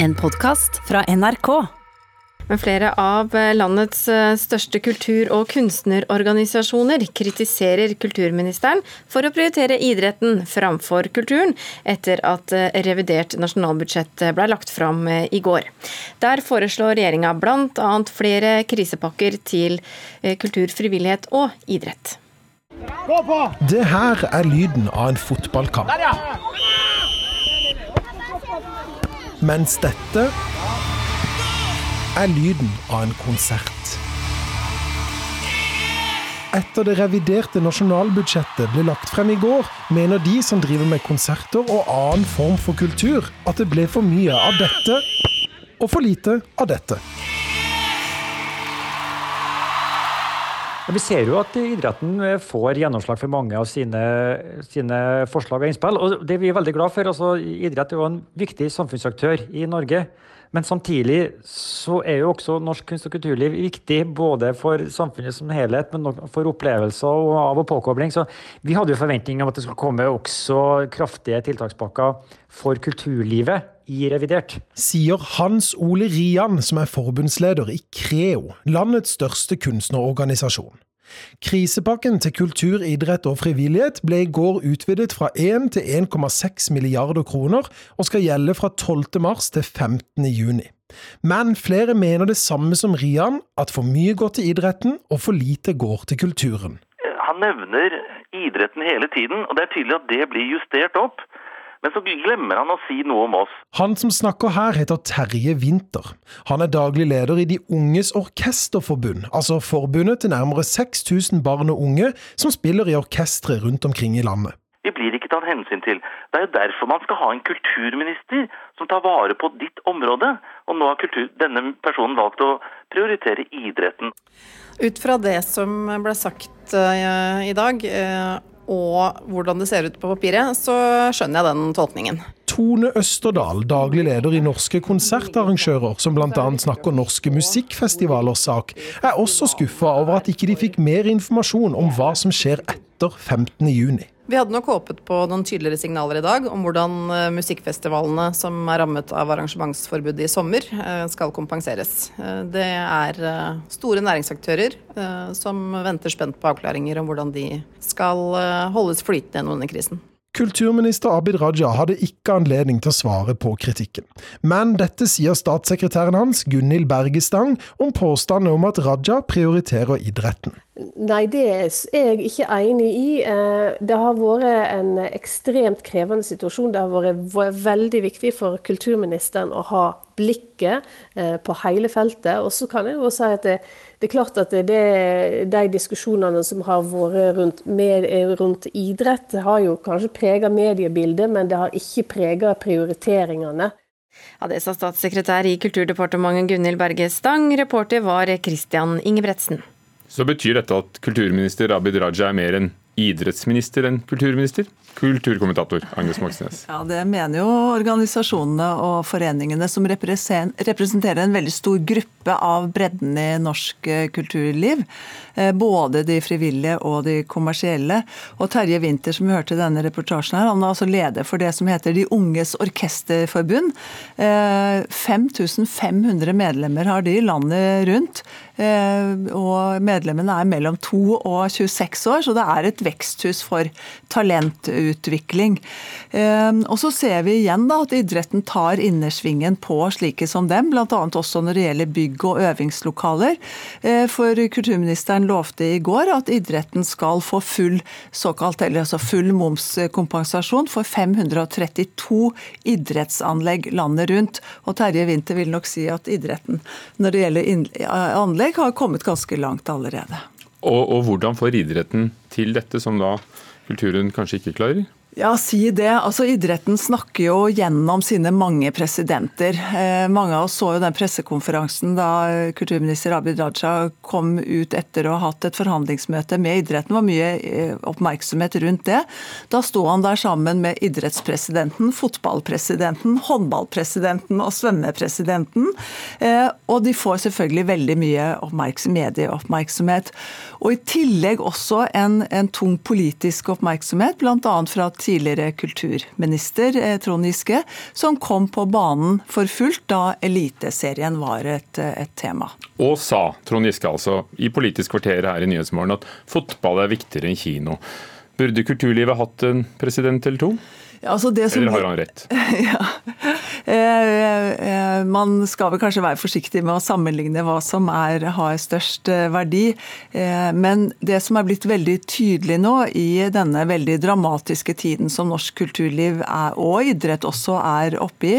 En podkast fra NRK. Men flere av landets eh, største kultur- og kunstnerorganisasjoner kritiserer kulturministeren for å prioritere idretten framfor kulturen, etter at eh, revidert nasjonalbudsjett ble lagt fram eh, i går. Der foreslår regjeringa bl.a. flere krisepakker til kultur, frivillighet og idrett. Det her er lyden av en fotballkamp. Mens dette er lyden av en konsert. Etter det reviderte nasjonalbudsjettet ble lagt frem i går, mener de som driver med konserter og annen form for kultur, at det ble for mye av dette og for lite av dette. Vi ser jo at idretten får gjennomslag for mange av sine, sine forslag og innspill. og Det vi er veldig glad for. Altså, idrett er jo en viktig samfunnsaktør i Norge. Men samtidig så er jo også norsk kunst og kulturliv viktig både for samfunnet som helhet, men for opplevelser og av- og påkobling. Så vi hadde jo forventning om at det skulle komme også kraftige tiltakspakker for kulturlivet i revidert. Sier Hans Ole Rian, som er forbundsleder i Creo, landets største kunstnerorganisasjon. Krisepakken til kultur, idrett og frivillighet ble i går utvidet fra 1 til 1,6 milliarder kroner, og skal gjelde fra 12. mars til 15. juni. Men flere mener det samme som Rian, at for mye går til idretten og for lite går til kulturen. Han nevner idretten hele tiden, og det er tydelig at det blir justert opp. Men så glemmer han å si noe om oss. Han som snakker her, heter Terje Winther. Han er daglig leder i De unges orkesterforbund, altså forbundet til nærmere 6000 barn og unge som spiller i orkestre rundt omkring i landet. Vi blir ikke tatt hensyn til. Det er jo derfor man skal ha en kulturminister som tar vare på ditt område. Og nå har kultur, denne personen valgt å prioritere idretten. Ut fra det som ble sagt uh, i dag, uh, og hvordan det ser ut på papiret, så skjønner jeg den tolkningen. Tone Østerdal, daglig leder i Norske konsertarrangører, som bl.a. snakker norske musikkfestivalers sak, er også skuffa over at ikke de fikk mer informasjon om hva som skjer etter 15.6. Vi hadde nok håpet på noen tydeligere signaler i dag om hvordan eh, musikkfestivalene som er rammet av arrangementsforbudet i sommer, eh, skal kompenseres. Eh, det er store næringsaktører som venter spent på avklaringer om hvordan de skal holdes flytende gjennom denne krisen. Kulturminister Abid Raja hadde ikke anledning til å svare på kritikken. Men dette sier statssekretæren hans, Gunhild Bergestang, om påstanden om at Raja prioriterer idretten. Nei, det er jeg ikke enig i. Eh, det har vært en ekstremt krevende situasjon. Det har vært veldig viktig for kulturministeren å ha blikket eh, på hele feltet. Og så kan jeg jo si at det, det er klart at det, de diskusjonene som har vært rundt, med, rundt idrett, har jo kanskje prega mediebildet, men det har ikke prega prioriteringene. Ja, Det sa statssekretær i Kulturdepartementet Gunhild Berge Stang. Reporter var Christian Ingebretsen. Så betyr dette at kulturminister Abid Raja er mer en idrettsminister enn kulturminister? Kulturkommentator Agnes Moxnes. Ja, Det mener jo organisasjonene og foreningene som representerer en veldig stor gruppe av bredden i norsk eh, kulturliv. Eh, både de frivillige og de kommersielle. Og Terje Winther, som vi hørte i denne reportasjen, her, han er altså leder for det som heter De unges orkesterforbund. 5500 eh, medlemmer har de landet rundt. Og medlemmene er mellom 2 og 26 år, så det er et veksthus for talentutvikling. Ehm, og så ser vi igjen da at idretten tar innersvingen på slike som dem, bl.a. også når det gjelder bygg og øvingslokaler. Eh, for kulturministeren lovte i går at idretten skal få full såkalt, eller altså full momskompensasjon for 532 idrettsanlegg landet rundt. Og Terje Winther vil nok si at idretten når det gjelder anlegg, har kommet ganske langt allerede. Og, og hvordan får idretten til dette, som da kulturen kanskje ikke klarer? Ja, si det. Altså, Idretten snakker jo gjennom sine mange presidenter. Eh, mange av oss så jo den pressekonferansen da kulturminister Abid Raja kom ut etter å ha hatt et forhandlingsmøte med idretten. Det var mye eh, oppmerksomhet rundt det. Da sto han der sammen med idrettspresidenten, fotballpresidenten, håndballpresidenten og svømmepresidenten. Eh, og de får selvfølgelig veldig mye medieoppmerksomhet. Og i tillegg også en, en tung politisk oppmerksomhet, bl.a. fra tidligere kulturminister Trond Giske, som kom på banen for fullt da Eliteserien var et, et tema. Og sa Trond Giske altså i Politisk kvarter her i Nyhetsmorgen at fotball er viktigere enn kino. Burde kulturlivet hatt en president eller to? Ja, altså Eller har han rett? ja. Eh, eh, man skal vel kanskje være forsiktig med å sammenligne hva som er, har størst eh, verdi. Men det som er blitt veldig tydelig nå i denne veldig dramatiske tiden som norsk kulturliv er, og idrett også er oppe i,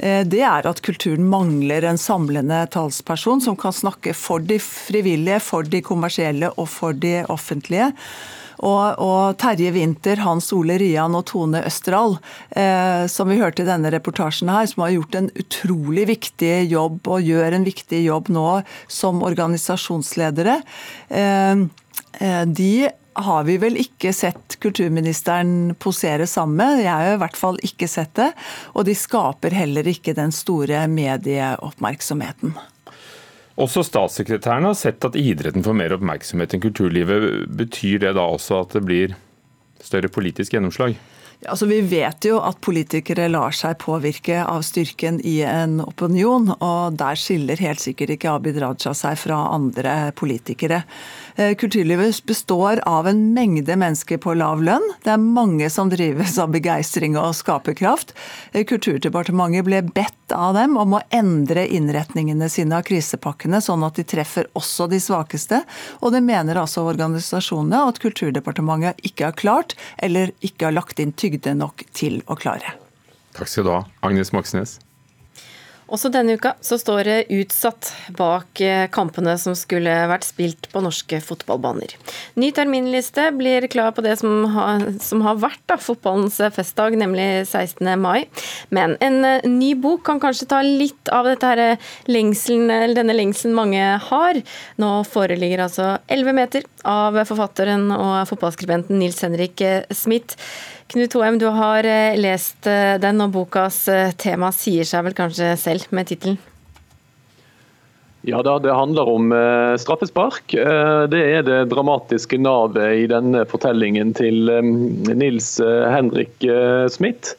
det er at kulturen mangler en samlende talsperson som kan snakke for de frivillige, for de kommersielle og for de offentlige. Og, og Terje Winther, Hans Ole Rian og Tone Østerdal, eh, som vi hørte i denne reportasjen her, som har gjort en utrolig viktig jobb og gjør en viktig jobb nå som organisasjonsledere, eh, eh de har vi vel ikke sett kulturministeren posere sammen med. Jeg har i hvert fall ikke sett det. Og de skaper heller ikke den store medieoppmerksomheten. Også statssekretæren har sett at idretten får mer oppmerksomhet enn kulturlivet. Betyr det da også at det blir større politisk gjennomslag? Altså, vi vet jo at politikere lar seg påvirke av styrken i en opinion, og der skiller helt sikkert ikke Abid Raja seg fra andre politikere. Eh, kulturlivet består av en mengde mennesker på lav lønn. Det er mange som drives av begeistring og skaperkraft. Eh, Kulturdepartementet ble bedt av dem om å endre innretningene sine av krisepakkene, sånn at de treffer også de svakeste. Og det mener altså organisasjonene at Kulturdepartementet ikke har klart, eller ikke har lagt inn tygde nok til å klare. Takk skal du ha, Agnes Moxnes. Også denne uka så står det utsatt bak eh, kampene som skulle vært spilt på norske fotballbaner. Ny terminliste blir klar på det som har, som har vært da, fotballens festdag, nemlig 16. mai. Men en eh, ny bok kan kanskje ta litt av lengselen, denne lengselen mange har. Nå foreligger altså 11 meter av forfatteren og fotballskribenten Nils Henrik eh, Smith. Knut Hoem, du har eh, lest eh, den, og bokas eh, tema sier seg vel kanskje selv med tittelen? Ja da, det handler om straffespark. Det er det dramatiske navet i denne fortellingen til Nils Henrik Smith.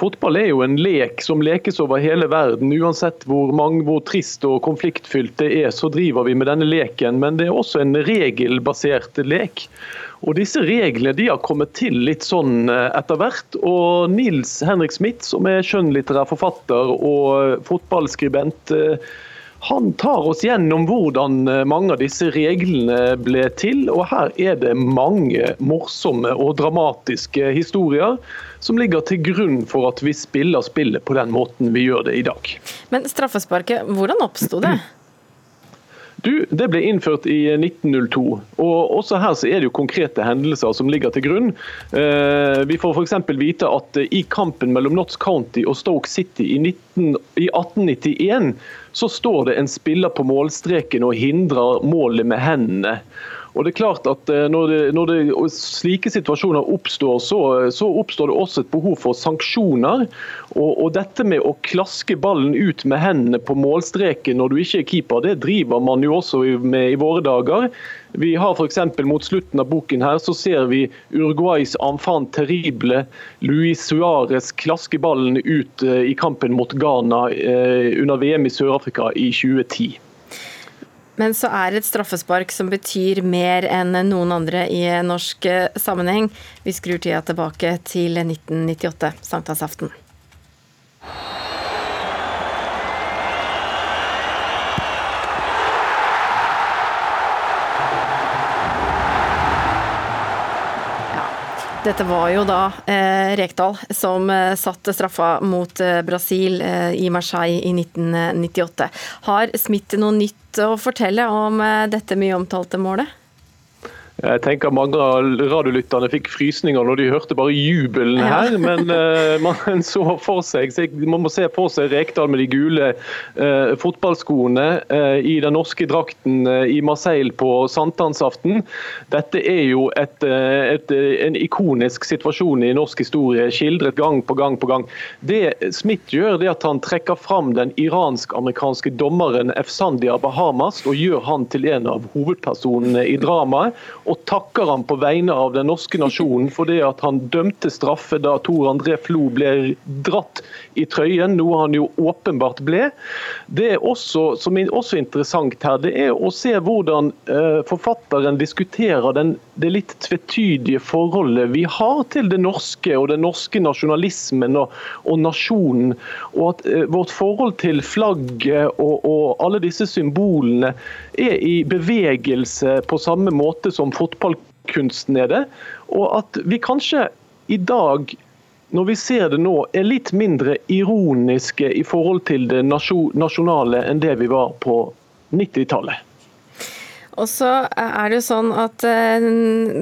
Fotball er jo en lek som lekes over hele verden. Uansett hvor, mange, hvor trist og konfliktfylt det er, så driver vi med denne leken. Men det er også en regelbasert lek. Og Disse reglene de har kommet til litt sånn eh, etter hvert. og Nils Henrik Smith, som er skjønnlitterær forfatter og fotballskribent, eh, han tar oss gjennom hvordan eh, mange av disse reglene ble til. og Her er det mange morsomme og dramatiske historier som ligger til grunn for at vi spiller spillet på den måten vi gjør det i dag. Men straffesparket, hvordan oppsto det? Du, Det ble innført i 1902. og Også her så er det jo konkrete hendelser som ligger til grunn. Eh, vi får f.eks. vite at i kampen mellom Notts County og Stoke City i, 19, i 1891 så står det en spiller på målstreken og hindrer målet med hendene. Og det er klart at eh, Når, det, når det, slike situasjoner oppstår, så, så, oppstår det også et behov for sanksjoner. Og, og, Dette med å klaske ballen ut med hendene på målstreken når du ikke er keeper, det driver man jo også med i våre dager. Vi har f.eks. mot slutten av boken her, så ser vi Uruguays enfant terrible Luis Suárez klaske ballen ut eh, i kampen mot Ghana eh, under VM i Sør-Afrika i 2010. Men så er et straffespark som betyr mer enn noen andre i norsk sammenheng. Vi skrur tida tilbake til 1998, sankthansaften. Dette var jo da eh, Rekdal som eh, satte straffa mot eh, Brasil eh, i Marseille i 1998. Har Smith noe nytt å fortelle om eh, dette mye omtalte målet? Jeg tenker Mange av radiolytterne fikk frysninger når de hørte bare jubelen her. Men uh, man så for seg, man må se for seg Rekdal med de gule uh, fotballskoene uh, i den norske drakten i Marseille på sankthansaften. Dette er jo et, et, en ikonisk situasjon i norsk historie, skildret gang på gang på gang. Det Smith gjør, det er at han trekker fram den iransk-amerikanske dommeren Efsandia Bahamas og gjør han til en av hovedpersonene i dramaet og takker han på vegne av den norske nasjonen for det at han dømte straffe da Tor André Flo ble dratt i trøyen, noe han jo åpenbart ble. Det er også, som er også interessant her, det er å se hvordan eh, forfatteren diskuterer den, det litt tvetydige forholdet vi har til det norske og den norske nasjonalismen og, og nasjonen. Og at eh, vårt forhold til flagget og, og alle disse symbolene er i bevegelse på samme måte som fotballkunsten er det. Og at vi kanskje i dag når vi ser det nå, er litt mindre ironiske i forhold til det nasjonale enn det vi var på 90-tallet. Og så er det jo sånn at eh,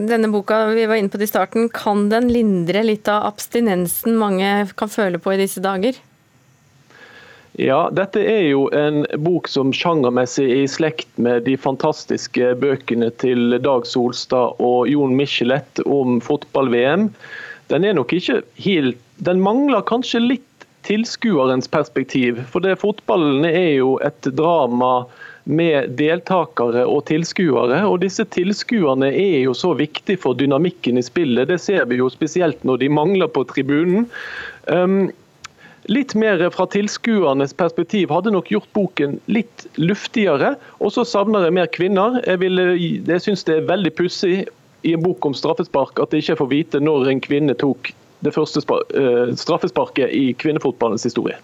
denne boka vi var inne på i starten, kan den lindre litt av abstinensen mange kan føle på i disse dager? Ja, dette er jo en bok som sjangermessig er i slekt med de fantastiske bøkene til Dag Solstad og Jon Michelet om fotball-VM. Den er nok ikke helt Den mangler kanskje litt tilskuerens perspektiv. For det fotballen er jo et drama med deltakere og tilskuere. Og disse tilskuerne er jo så viktig for dynamikken i spillet. Det ser vi jo spesielt når de mangler på tribunen. Um, litt mer fra tilskuernes perspektiv hadde nok gjort boken litt luftigere. Og så savner jeg mer kvinner. Jeg, vil, jeg syns det er veldig pussig i en bok om straffespark at jeg ikke får vite når en kvinne tok det første eh, straffesparket i kvinnefotballens historie.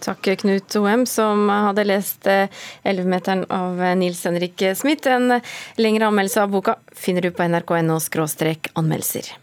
Takk, Knut Oem, som hadde lest 11-meteren eh, av Nils Henrik Smith. En lengre anmeldelse av boka finner du på nrk.no anmeldelser.